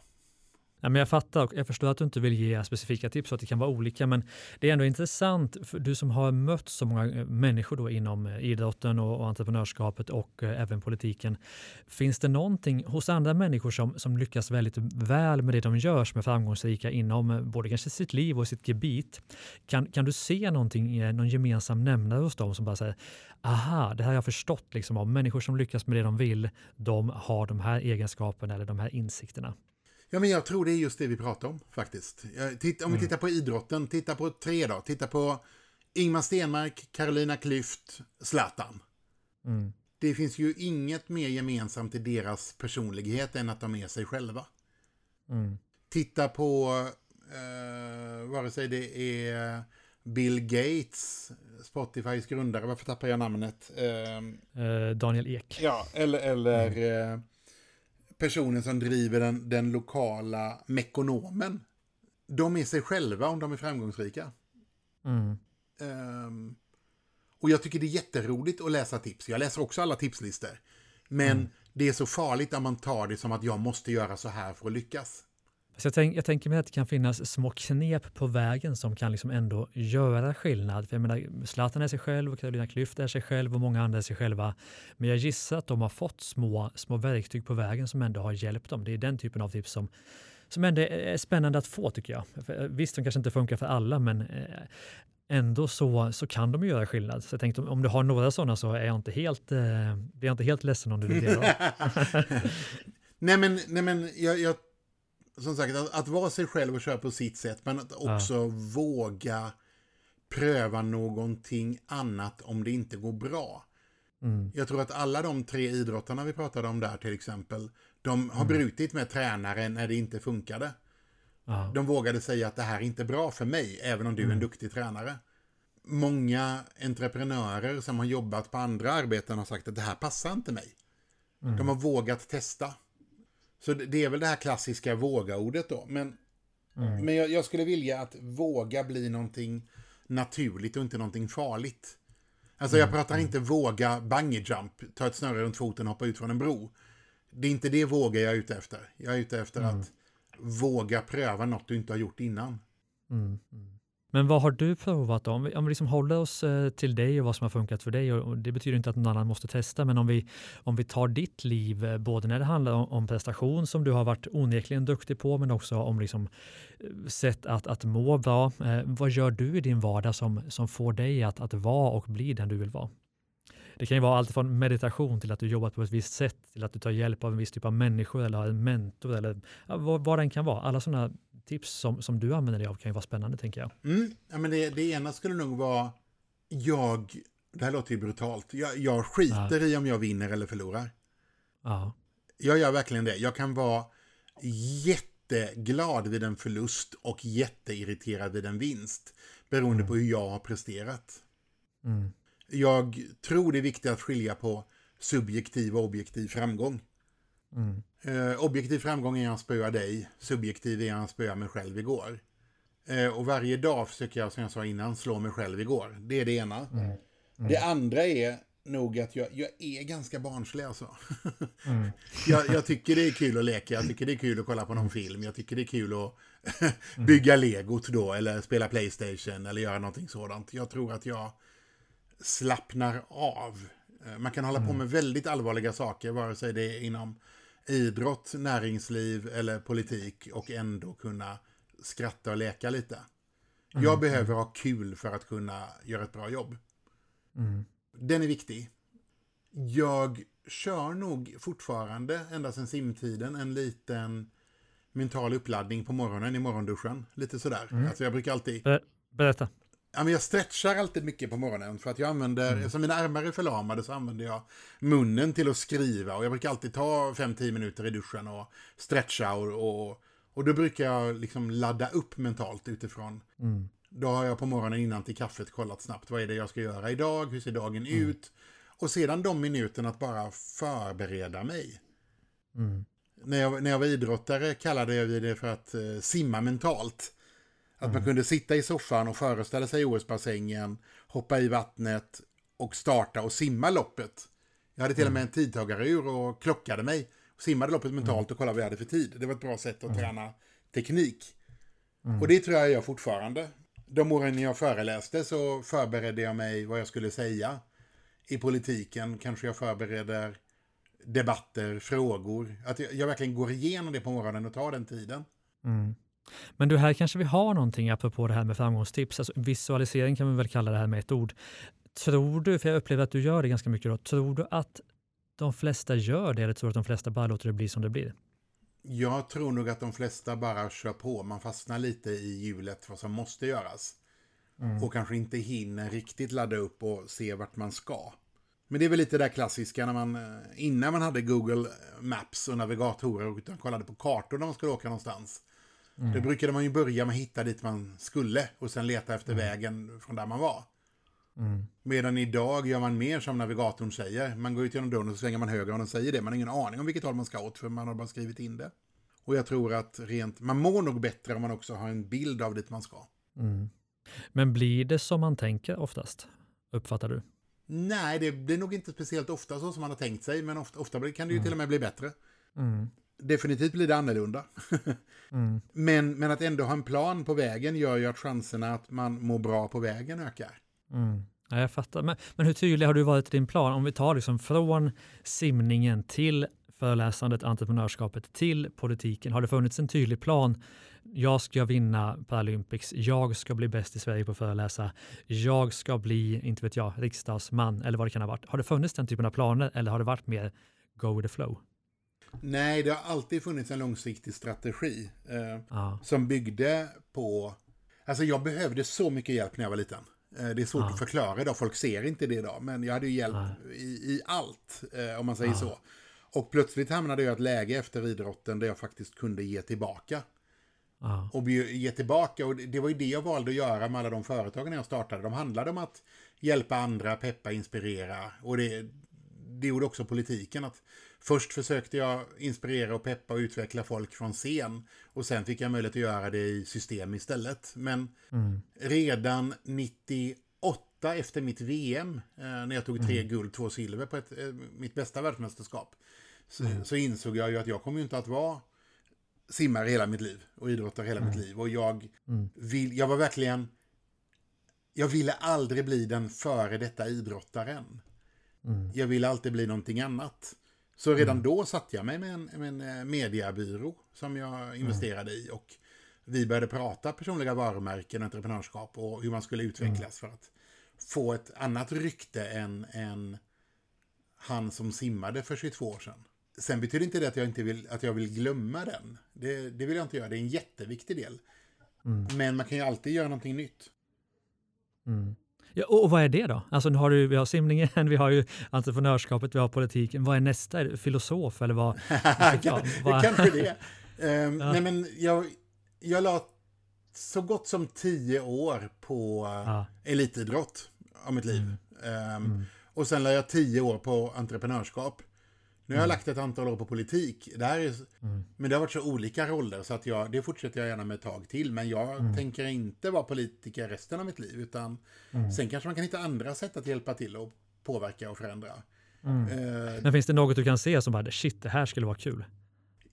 Nej, men jag fattar och jag förstår att du inte vill ge specifika tips och att det kan vara olika, men det är ändå intressant för du som har mött så många eh, människor då inom eh, idrotten och, och entreprenörskapet och eh, även politiken. Finns det någonting hos andra människor som, som lyckas väldigt väl med det de gör, som är framgångsrika inom eh, både kanske sitt liv och sitt gebit? Kan, kan du se någonting, någon gemensam nämnare hos dem som bara säger aha, det här har jag förstått liksom av människor som lyckas med det de vill, de har de här egenskaperna eller de här insikterna. Ja, men jag tror det är just det vi pratar om faktiskt. Titta, om vi mm. tittar på idrotten, titta på tre då. Titta på Ingmar Stenmark, Carolina Klüft, Zlatan. Mm. Det finns ju inget mer gemensamt i deras personlighet än att de är sig själva. Mm. Titta på, eh, vare sig det är Bill Gates, Spotifys grundare, varför tappar jag namnet? Eh, eh, Daniel Ek. Ja, eller, eller mm. Personen som driver den, den lokala mekonomen. De är sig själva om de är framgångsrika. Mm. Um, och jag tycker det är jätteroligt att läsa tips. Jag läser också alla tipslistor. Men mm. det är så farligt om man tar det som att jag måste göra så här för att lyckas. Så jag, tänk, jag tänker mig att det kan finnas små knep på vägen som kan liksom ändå göra skillnad. För jag menar, Zlatan är sig själv, och Carolina Klüft är sig själv och många andra är sig själva. Men jag gissar att de har fått små, små verktyg på vägen som ändå har hjälpt dem. Det är den typen av tips som, som ändå är spännande att få tycker jag. För eh, visst, de kanske inte funkar för alla, men eh, ändå så, så kan de göra skillnad. Så jag tänkte om du har några sådana så är jag inte helt, eh, blir jag inte helt ledsen om du vill det. nej men, nej men jag, jag som sagt, att, att, vara sig själv och köra på sitt sätt, men att också ja. våga pröva någonting annat om det inte går bra. Mm. Jag tror att alla de tre idrottarna vi pratade om där till exempel, de har mm. brutit med tränare när det inte funkade. Ja. De vågade säga att det här är inte bra för mig, även om du mm. är en mm. duktig tränare. Många entreprenörer som har jobbat på andra arbeten har sagt att det här passar inte mig. Mm. De har vågat testa. Så det är väl det här klassiska våga-ordet då. Men, mm. men jag, jag, skulle vilja att våga bli någonting naturligt och inte någonting farligt. Alltså jag mm. pratar inte våga bungee jump, ta ett snöre runt foten och hoppa ut från en bro. Det är inte det våga jag är ute efter. Jag är ute efter mm. att våga pröva något du inte har gjort innan. Mm. Men vad har du provat då? Om vi, om vi liksom håller oss eh, till dig och vad som har funkat för dig, och det betyder inte att någon annan måste testa, men om vi, om vi tar ditt liv, eh, både när det handlar om, om prestation som du har varit onekligen duktig på, men också om liksom eh, sätt att, att må bra. vad gör du i din vardag som, som får dig att, att vara och bli den du vill vara? Det kan ju vara allt från meditation till att du jobbar på ett visst sätt, till att du tar hjälp av en viss typ av människor eller har en mentor eller ja, vad, vad den kan vara. Alla sådana tips som, som du använder dig av kan ju vara spännande tänker jag. Mm, ja, men det, det ena skulle nog vara, jag, det här låter ju brutalt, jag, jag skiter ja. i om jag vinner eller förlorar. Ja. Jag gör verkligen det. Jag kan vara jätteglad vid en förlust och jätteirriterad vid en vinst. Beroende mm. på hur jag har presterat. Mm. Jag tror det är viktigt att skilja på subjektiv och objektiv framgång. Mm. Eh, objektiv framgång är att spöa dig, subjektiv är att spöa mig själv igår. Eh, och varje dag försöker jag, som jag sa innan, slå mig själv igår. Det är det ena. Mm. Mm. Det andra är nog att jag, jag är ganska barnslig alltså. Mm. jag, jag, tycker det är kul att leka, jag tycker det är kul att kolla på någon film, jag tycker det är kul att bygga legot då, eller spela Playstation, eller göra någonting sådant. Jag tror att jag slappnar av. Eh, man kan hålla på mm. med väldigt allvarliga saker, vare sig det är inom idrott, näringsliv eller politik och ändå kunna skratta och leka lite. Jag mm. behöver ha kul för att kunna göra ett bra jobb. Mm. Den är viktig. Jag kör nog fortfarande, ända sedan simtiden, en liten mental uppladdning på morgonen i morgonduschen. Lite sådär. Mm. Alltså jag brukar alltid... Ber berätta. Ja, men jag stretchar alltid mycket på morgonen för att jag använder, mm. eftersom mina armar är förlamade så använder jag munnen till att skriva och jag brukar alltid ta 5-10 minuter i duschen och stretcha och, och, och då brukar jag liksom ladda upp mentalt utifrån. Mm. Då har jag på morgonen innan till kaffet kollat snabbt vad är det jag ska göra idag, hur ser dagen mm. ut och sedan de minuterna att bara förbereda mig. Mm. När, jag, när jag var idrottare kallade jag det för att uh, simma mentalt. Att mm. man kunde sitta i soffan och föreställa sig OS-bassängen, hoppa i vattnet och starta och simma loppet. Jag hade till och med en mm. tidtagarur och klockade mig. Och simmade loppet mentalt mm. och kollade vad jag hade för tid. Det var ett bra sätt att mm. träna teknik. Och det tror jag jag gör fortfarande. De åren jag föreläste så förberedde jag mig vad jag skulle säga. I politiken kanske jag förbereder debatter, frågor. Att jag, jag verkligen går igenom det på morgonen och tar den tiden. Mm. Men du, här kanske vi har någonting apropå det här med framgångstips. Alltså, visualisering kan vi väl kalla det här med ett ord. Tror du, för jag upplever att du gör det ganska mycket då, tror du att de flesta gör det eller tror du att de flesta bara låter det bli som det blir? Jag tror nog att de flesta bara kör på. Man fastnar lite i hjulet vad som måste göras. Mm. Och kanske inte hinner riktigt ladda upp och se vart man ska. Men det är väl lite det där klassiska när man, eh, innan man hade Google Maps och navigatorer utan kollade på kartor när man skulle åka någonstans. Mm. Då brukade man ju börja med att hitta dit man skulle och sen leta efter mm. vägen från där man var. Mm. Medan idag gör man mer som navigatorn säger. Man går ut genom dörren och så svänger man höger och den säger det. Man har ingen aning om vilket håll man ska åt för man har bara skrivit in det. Och jag tror att rent, man mår nog bättre om man också har en bild av dit man ska. Mm. Men blir det som man tänker oftast? Uppfattar du? Nej, det blir nog inte speciellt ofta så som man har tänkt sig, men ofta, ofta kan det ju mm. till och med bli bättre. Mm. Definitivt blir det annorlunda. mm. men, men att ändå ha en plan på vägen gör ju att chanserna att man mår bra på vägen ökar. Mm. Ja, jag fattar. Men, men hur tydlig har du varit i din plan? Om vi tar liksom från simningen till föreläsandet, entreprenörskapet till politiken. Har det funnits en tydlig plan? Jag ska vinna Paralympics. Jag ska bli bäst i Sverige på att föreläsa. Jag ska bli, inte vet jag, riksdagsman eller vad det kan ha varit. Har det funnits den typen av planer eller har det varit mer go with the flow? Nej, det har alltid funnits en långsiktig strategi eh, ja. som byggde på... Alltså jag behövde så mycket hjälp när jag var liten. Eh, det är svårt ja. att förklara idag, folk ser inte det idag, men jag hade ju hjälp i, i, allt, eh, om man säger så. Och plötsligt hamnade jag i ett läge efter idrotten där jag faktiskt kunde ge tillbaka. Och ge tillbaka, och det var ju det jag valde att göra med alla de företagen jag startade. De handlade om att hjälpa andra, peppa, inspirera. Och det, det gjorde också politiken. att Först försökte jag inspirera och peppa och utveckla folk från scen. Och sen fick jag möjlighet att göra det i system istället. Men mm. redan 98 efter mitt VM, eh, när jag tog tre mm. guld, två silver på ett, eh, mitt bästa världsmästerskap, så, mm. så, insåg jag ju att jag kommer inte att vara simmare hela mitt liv och idrottare hela mitt mm. liv. Och jag, mm. vill, jag var verkligen... Jag ville aldrig bli den före detta idrottaren. Mm. Jag ville alltid bli någonting annat. Så redan mm. då satte jag mig med en, med en eh, mediebyrå som jag mm. investerade i. Och vi började prata personliga varumärken, entreprenörskap och hur man skulle utvecklas mm. för att få ett annat rykte än, än han som simmade för 22 år sedan. Sen betyder inte det att jag inte vill, att jag vill glömma den. Det, det vill jag inte göra, det är en jätteviktig del. Mm. Men man kan ju alltid göra någonting nytt. Mm. Ja, och vad är det då? Alltså nu har du, vi har simningen, vi har ju entreprenörskapet, vi har politiken. Vad är nästa? Är det filosof eller vad? ja, vad? Kanske det. Um, ja. Nej men jag, jag la så gott som tio år på ja. elitidrott av mitt liv. Mm. Um, mm. Och sen la jag tio år på entreprenörskap. Nu har jag lagt ett antal år på politik. Det är, mm. Men det har varit så olika roller så att jag, det fortsätter jag gärna med ett tag till. Men jag mm. tänker inte vara politiker resten av mitt liv. Utan mm. sen kanske man kan hitta andra sätt att hjälpa till och påverka och förändra. Mm. Uh, men finns det något du kan se som bara, shit, det här skulle vara kul?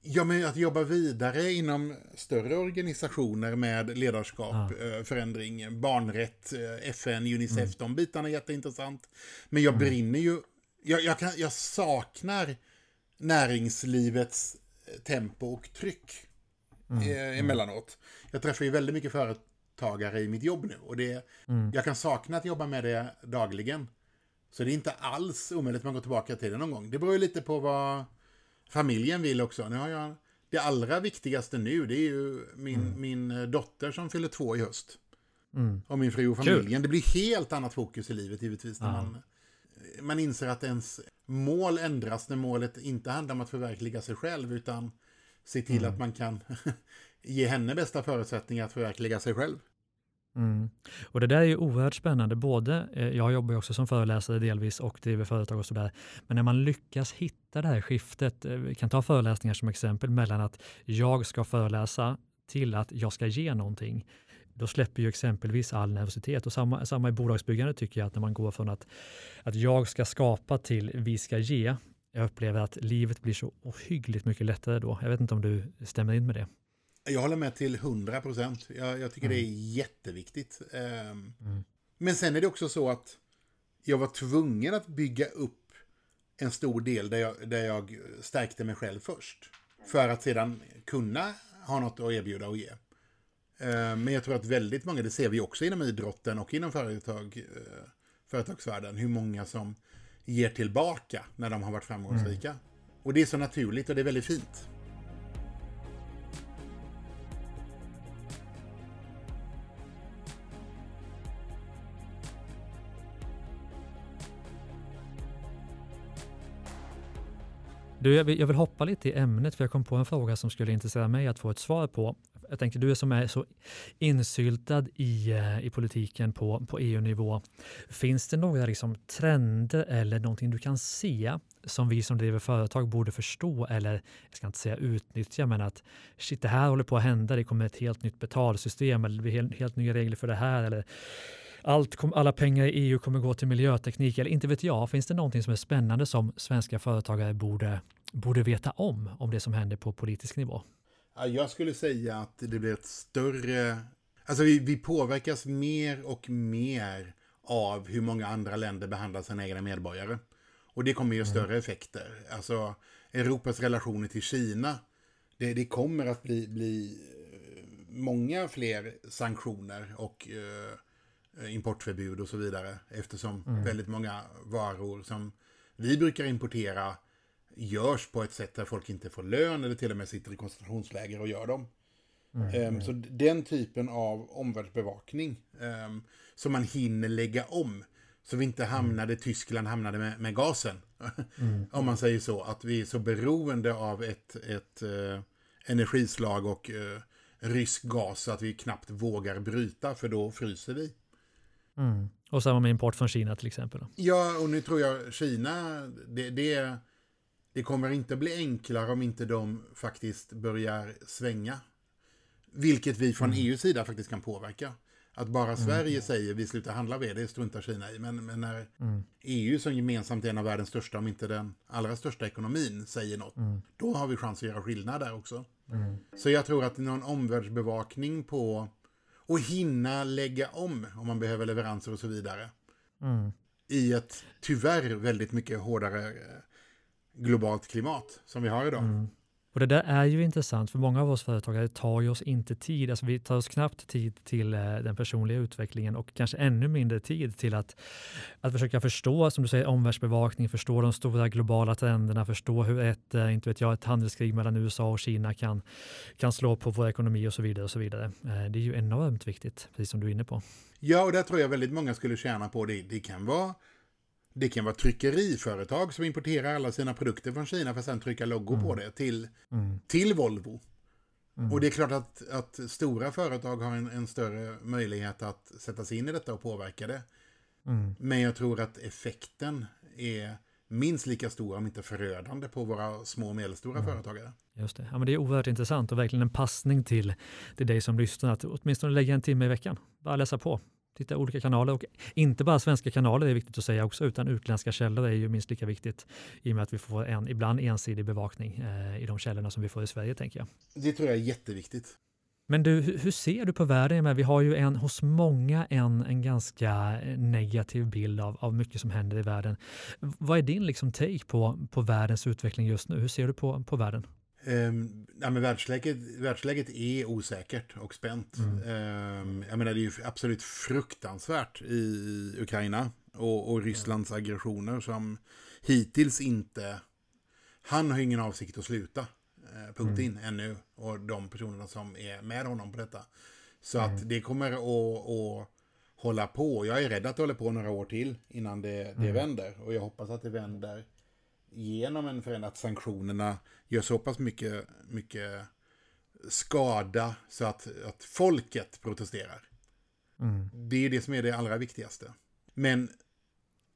Ja, men att jobba vidare inom större organisationer med ledarskap, ja. Eh, förändring, barnrätt, eh, FN, Unicef, mm. de bitarna är jätteintressant. Men jag mm. brinner ju, jag, jag, kan, jag saknar näringslivets eh, tempo och tryck mm. mm. emellanåt. Jag träffar ju väldigt mycket företagare i mitt jobb nu och det, mm. jag kan sakna att jobba med det dagligen. Så det är inte alls omöjligt att man går tillbaka till det någon gång. Det beror ju lite på vad familjen vill också. Nu har jag, det allra viktigaste nu det är ju min, mm. min eh, dotter som fyller två i höst. Mm. Och min fru och familjen. Kul. Det blir helt annat fokus i livet givetvis. När man, man inser att ens mål ändras när målet inte handlar om att förverkliga sig själv utan se till mm. att man kan ge henne bästa förutsättningar att förverkliga sig själv. Mm. Och Det där är ju oerhört spännande. Både, eh, jag jobbar ju också som föreläsare delvis och driver företag och sådär. Men när man lyckas hitta det här skiftet, eh, vi kan ta föreläsningar som exempel, mellan att jag ska föreläsa till att jag ska ge någonting. Då släpper ju exempelvis all nervositet och samma, samma i bolagsbyggande tycker jag att när man går från att, att jag ska skapa till vi ska ge. Jag upplever att livet blir så ohyggligt mycket lättare då. Jag vet inte om du stämmer in med det. Jag håller med till 100 procent. Jag, jag, tycker mm. det är jätteviktigt. Um, mm. Men sen är det också så att jag var tvungen att bygga upp en stor del där jag, där jag stärkte mig själv först. För att sedan kunna ha något att erbjuda och ge. Ehm, men jag tror att väldigt många, det ser vi också inom idrotten och inom företag, eh, företagsvärlden, hur många som ger tillbaka när de har varit framgångsrika. Mm. Och det är så naturligt och det är väldigt fint. Du, jag vill, jag vill hoppa lite i ämnet för jag kom på en fråga som skulle intressera mig att få ett svar på. Jag tänker du som är så insyltad i, eh, i politiken på, på EU-nivå. Finns det några liksom trender eller någonting du kan se som vi som driver företag borde förstå eller jag ska inte säga utnyttja men att shit det här håller på att hända, det kommer ett helt nytt betalsystem eller det blir helt, helt nya regler för det här eller allt, alla pengar i EU kommer gå till miljöteknik eller inte vet jag. Finns det någonting som är spännande som svenska företagare borde, borde veta om, om det som händer på politisk nivå? Jag skulle säga att det blir ett större... Alltså vi, vi påverkas mer och mer av hur många andra länder behandlar sina egna medborgare. Och det kommer ge mm. större effekter. Alltså Europas relationer till Kina, det, det kommer att bli, bli eh, många fler sanktioner och Eh, importförbud och så vidare. Eftersom mm. väldigt många varor som vi brukar importera görs på ett sätt där folk inte får lön eller till och med sitter i koncentrationsläger och gör dem. Mm. Um, så den typen av omvärldsbevakning um, som man hinner lägga om. Så vi inte hamnade, mm. Tyskland hamnade med, med gasen. Mm. Om man säger så, att vi är så beroende av ett, ett uh, energislag och uh, rysk gas så att vi knappt vågar bryta för då fryser vi. Mm. Och samma med import från Kina till exempel. Ja, och nu tror jag Kina, det, det, det kommer inte bli enklare om inte de faktiskt börjar svänga. Vilket vi från mm. EUs sida faktiskt kan påverka. Att bara mm. Sverige mm. säger vi slutar handla med det struntar Kina i. Men, men när mm. EU som gemensamt är en av världens största, om inte den allra största ekonomin, säger något, mm. då har vi chans att göra skillnad där också. Mm. Så jag tror att någon omvärldsbevakning på och hinna lägga om om man behöver leveranser och så vidare. Mm. I ett tyvärr väldigt mycket hårdare eh, globalt klimat som vi har idag. Mm. Och det där är ju intressant för många av oss företagare tar ju oss inte tid, alltså vi tar oss knappt tid till eh, den personliga utvecklingen och kanske ännu mindre tid till att, att försöka förstå, som du säger, omvärldsbevakning, förstå de stora globala trenderna, förstå hur ett, eh, inte vet jag, ett handelskrig mellan USA och Kina kan, kan slå på vår ekonomi och så vidare. och så vidare. Eh, det är ju enormt viktigt, precis som du är inne på. Ja, och där tror jag väldigt många skulle tjäna på det. Det kan vara det kan vara tryckeriföretag som importerar alla sina produkter från Kina för att sen trycka logo mm. på det till, mm. till Volvo. Mm. Och det är klart att, att stora företag har en, en, större möjlighet att sätta sig in i detta och påverka det. Mm. Men jag tror att effekten är minst lika stor, om inte förödande, på våra små och medelstora mm. företagare. Just det. Ja, men det är oerhört intressant och verkligen en passning till, till dig som lyssnar att åtminstone lägga en timme i veckan. Bara läsa på titta olika kanaler och inte bara svenska kanaler är viktigt att säga också, utan utländska källor är ju minst lika viktigt i och med att vi får en ibland ensidig bevakning eh, i de källorna som vi får i Sverige, tänker jag. Det tror jag är jätteviktigt. Men du, hur ser du på världen? Vi har ju en, hos många en, en ganska negativ bild av, av mycket som händer i världen. Vad är din liksom take på, på världens utveckling just nu? Hur ser du på, på världen? Um, ja, men världsläget, världsläget är osäkert och spänt. Mm. Um, jag menar, det är ju absolut fruktansvärt i Ukraina och, och Rysslands mm. aggressioner som hittills inte... Han har ingen avsikt att sluta, uh, Putin, mm. ännu. Och de personerna som är med honom på detta. Så att mm. det kommer att, att hålla på. Jag är rädd att det håller på några år till innan det, det mm. vänder. Och jag hoppas att det vänder genom en förändring att sanktionerna gör så pass mycket, mycket skada så att, att folket protesterar. Mm. Det är det som är det allra viktigaste. Men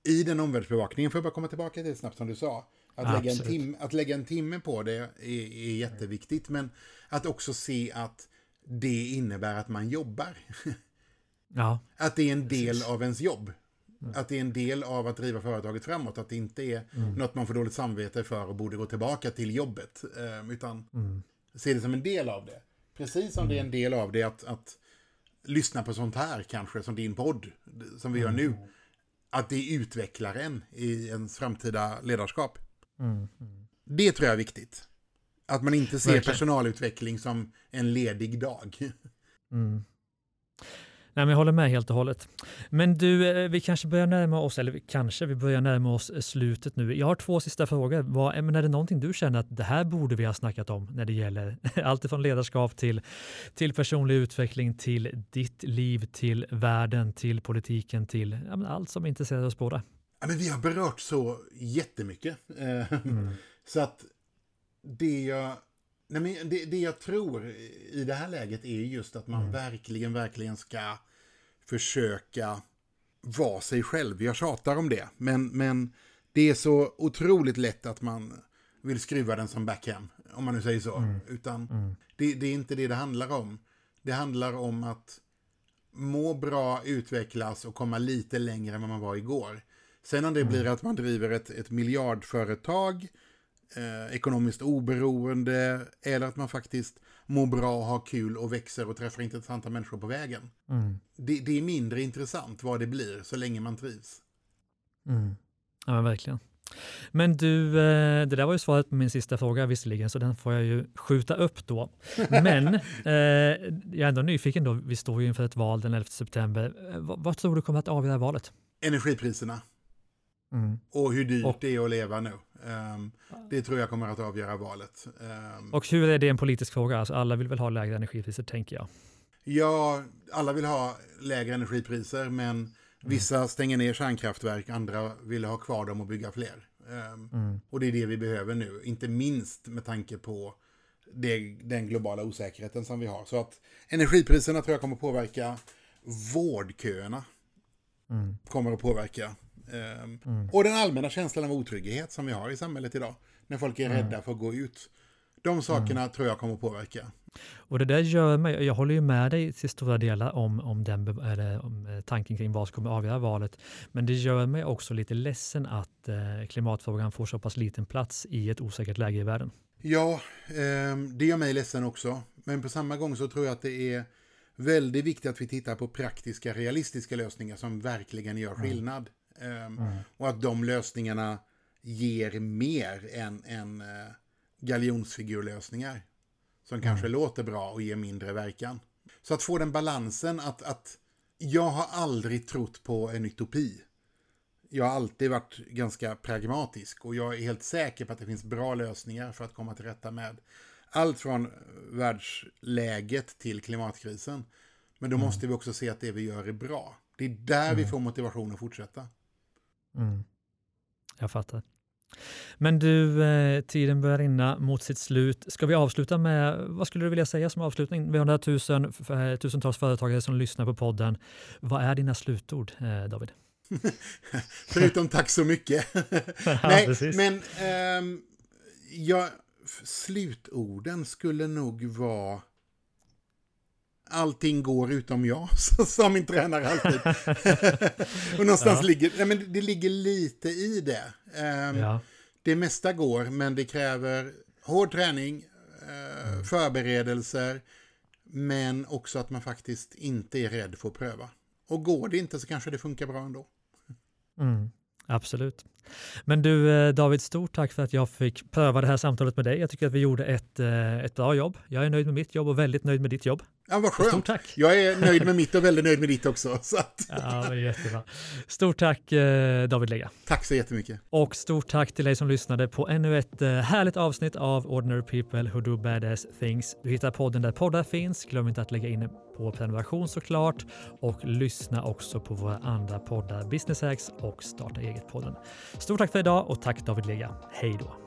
i den omvärldsbevakningen, får jag bara komma tillbaka till det snabbt som du sa, att, lägga en, tim att lägga en timme på det är, är jätteviktigt, men att också se att det innebär att man jobbar. Ja. Att det är en del Precis. av ens jobb. Mm. Att det är en del av att driva företaget framåt. Att det inte är mm. något man får dåligt samvete för och borde gå tillbaka till jobbet. Eh, utan mm. se det som en del av det. Precis som det är en mm. del av det att, att lyssna på sånt här kanske, som din podd, som vi gör nu. Mm. Att det utvecklar en i ens framtida ledarskap. Mm. Det tror jag är viktigt. Att man inte ser Verkligen. personalutveckling som en ledig dag. Nej, men jag håller med helt och hållet. Men du, eh, vi kanske börjar närma oss, eller kanske vi börjar närma oss eh, slutet nu. Jag har två sista frågor. Vad, men är det någonting du känner att det här borde vi ha snackat om när det gäller allt från ledarskap till, till personlig utveckling, till ditt liv, till världen, till politiken, till ja, allt som intresserar oss båda? Ja, men vi har berört så jättemycket. Eh, mm. Så att det jag Nej, men det, det jag tror i det här läget är just att man mm. verkligen, verkligen ska försöka vara sig själv. Jag tjatar om det, men, men det är så otroligt lätt att man vill skruva den som backham, om man nu säger så. Mm. Utan mm. Det, det, är inte det det handlar om. Det handlar om att må bra, utvecklas och komma lite längre än vad man var igår. Sen om det mm. blir att man driver ett, ett miljardföretag eh, ekonomiskt oberoende eller att man faktiskt mår bra, har kul och växer och träffar intressanta människor på vägen. Mm. Det, det, är mindre intressant vad det blir så länge man trivs. Mm. Ja, men verkligen. Men du, eh, det där var ju svaret på min sista fråga visserligen, så den får jag ju skjuta upp då. Men eh, jag är ändå nyfiken då, vi står ju inför ett val den 11 september. Eh, vad, vad tror du kommer att avgöra valet? Energipriserna. Mm. Och hur dyrt och, det är att leva nu. Um, det tror jag kommer att avgöra valet. Um, och hur är det en politisk fråga? Alltså alla vill väl ha lägre energipriser, tänker jag. Ja, alla vill ha lägre energipriser, men mm. vissa stänger ner kärnkraftverk, andra vill ha kvar dem och bygga fler. Um, mm. Och det är det vi behöver nu, inte minst med tanke på det, den globala osäkerheten som vi har. Så att energipriserna tror jag kommer påverka vårdköerna. Mm. Kommer att påverka Mm. Och den allmänna känslan av otrygghet som vi har i samhället idag. När folk är mm. rädda för att gå ut. De sakerna mm. tror jag kommer att påverka. Och det där gör mig, jag håller ju med dig till stora delar om, om, den, eller, om eh, tanken kring vad som kommer avgöra valet. Men det gör mig också lite ledsen att eh, klimatfrågan får så pass liten plats i ett osäkert läge i världen. Ja, eh, det gör mig ledsen också. Men på samma gång så tror jag att det är väldigt viktigt att vi tittar på praktiska, realistiska lösningar som verkligen gör mm. skillnad. Um, mm. Och att de lösningarna ger mer än, än uh, galjonsfigurlösningar. Som kanske låter bra och ger mindre verkan. Så att få den balansen att, att jag har aldrig trott på en utopi. Jag har alltid varit ganska pragmatisk och jag är helt säker på att det finns bra lösningar för att komma till rätta med allt från världsläget till klimatkrisen. Men då mm. måste vi också se att det vi gör är bra. Det är där mm. vi får motivation att fortsätta. Mm. Jag fattar. Men du, eh, tiden börjar rinna mot sitt slut. Ska vi avsluta med, vad skulle du vilja säga som avslutning? Vi har tusen, eh, tusentals företagare som lyssnar på podden. Vad är dina slutord, eh, David? Förutom tack så mycket. Nej, men eh, ja, slutorden skulle nog vara allting går utom jag, sa min tränare alltid. och någonstans ja. ligger, ja, men det ligger lite i det. Um, ja. Det mesta går, men det kräver hård träning, uh, mm. förberedelser, men också att man faktiskt inte är rädd för att pröva. Och går det inte så kanske det funkar bra ändå. Mm. Absolut. Men du eh, David, stort tack för att jag fick pröva det här samtalet med dig. Jag tycker att vi gjorde ett, eh, ett bra jobb. Jag är nöjd med mitt jobb och väldigt nöjd med ditt jobb. Ja, vad skönt. Stort tack. Jag är nöjd med mitt och väldigt nöjd med ditt också. Så att... Ja, det är jättebra. Stort tack eh, David Lega. Tack så jättemycket. Och stort tack till dig som lyssnade på ännu ett härligt avsnitt av Ordinary People Who Do Badass Things. Du hittar podden där poddar finns. Glöm inte att lägga in på prenumeration såklart och lyssna också på våra andra poddar Business Hacks och Starta eget-podden. Stort tack för idag och tack David Lega. Hej då!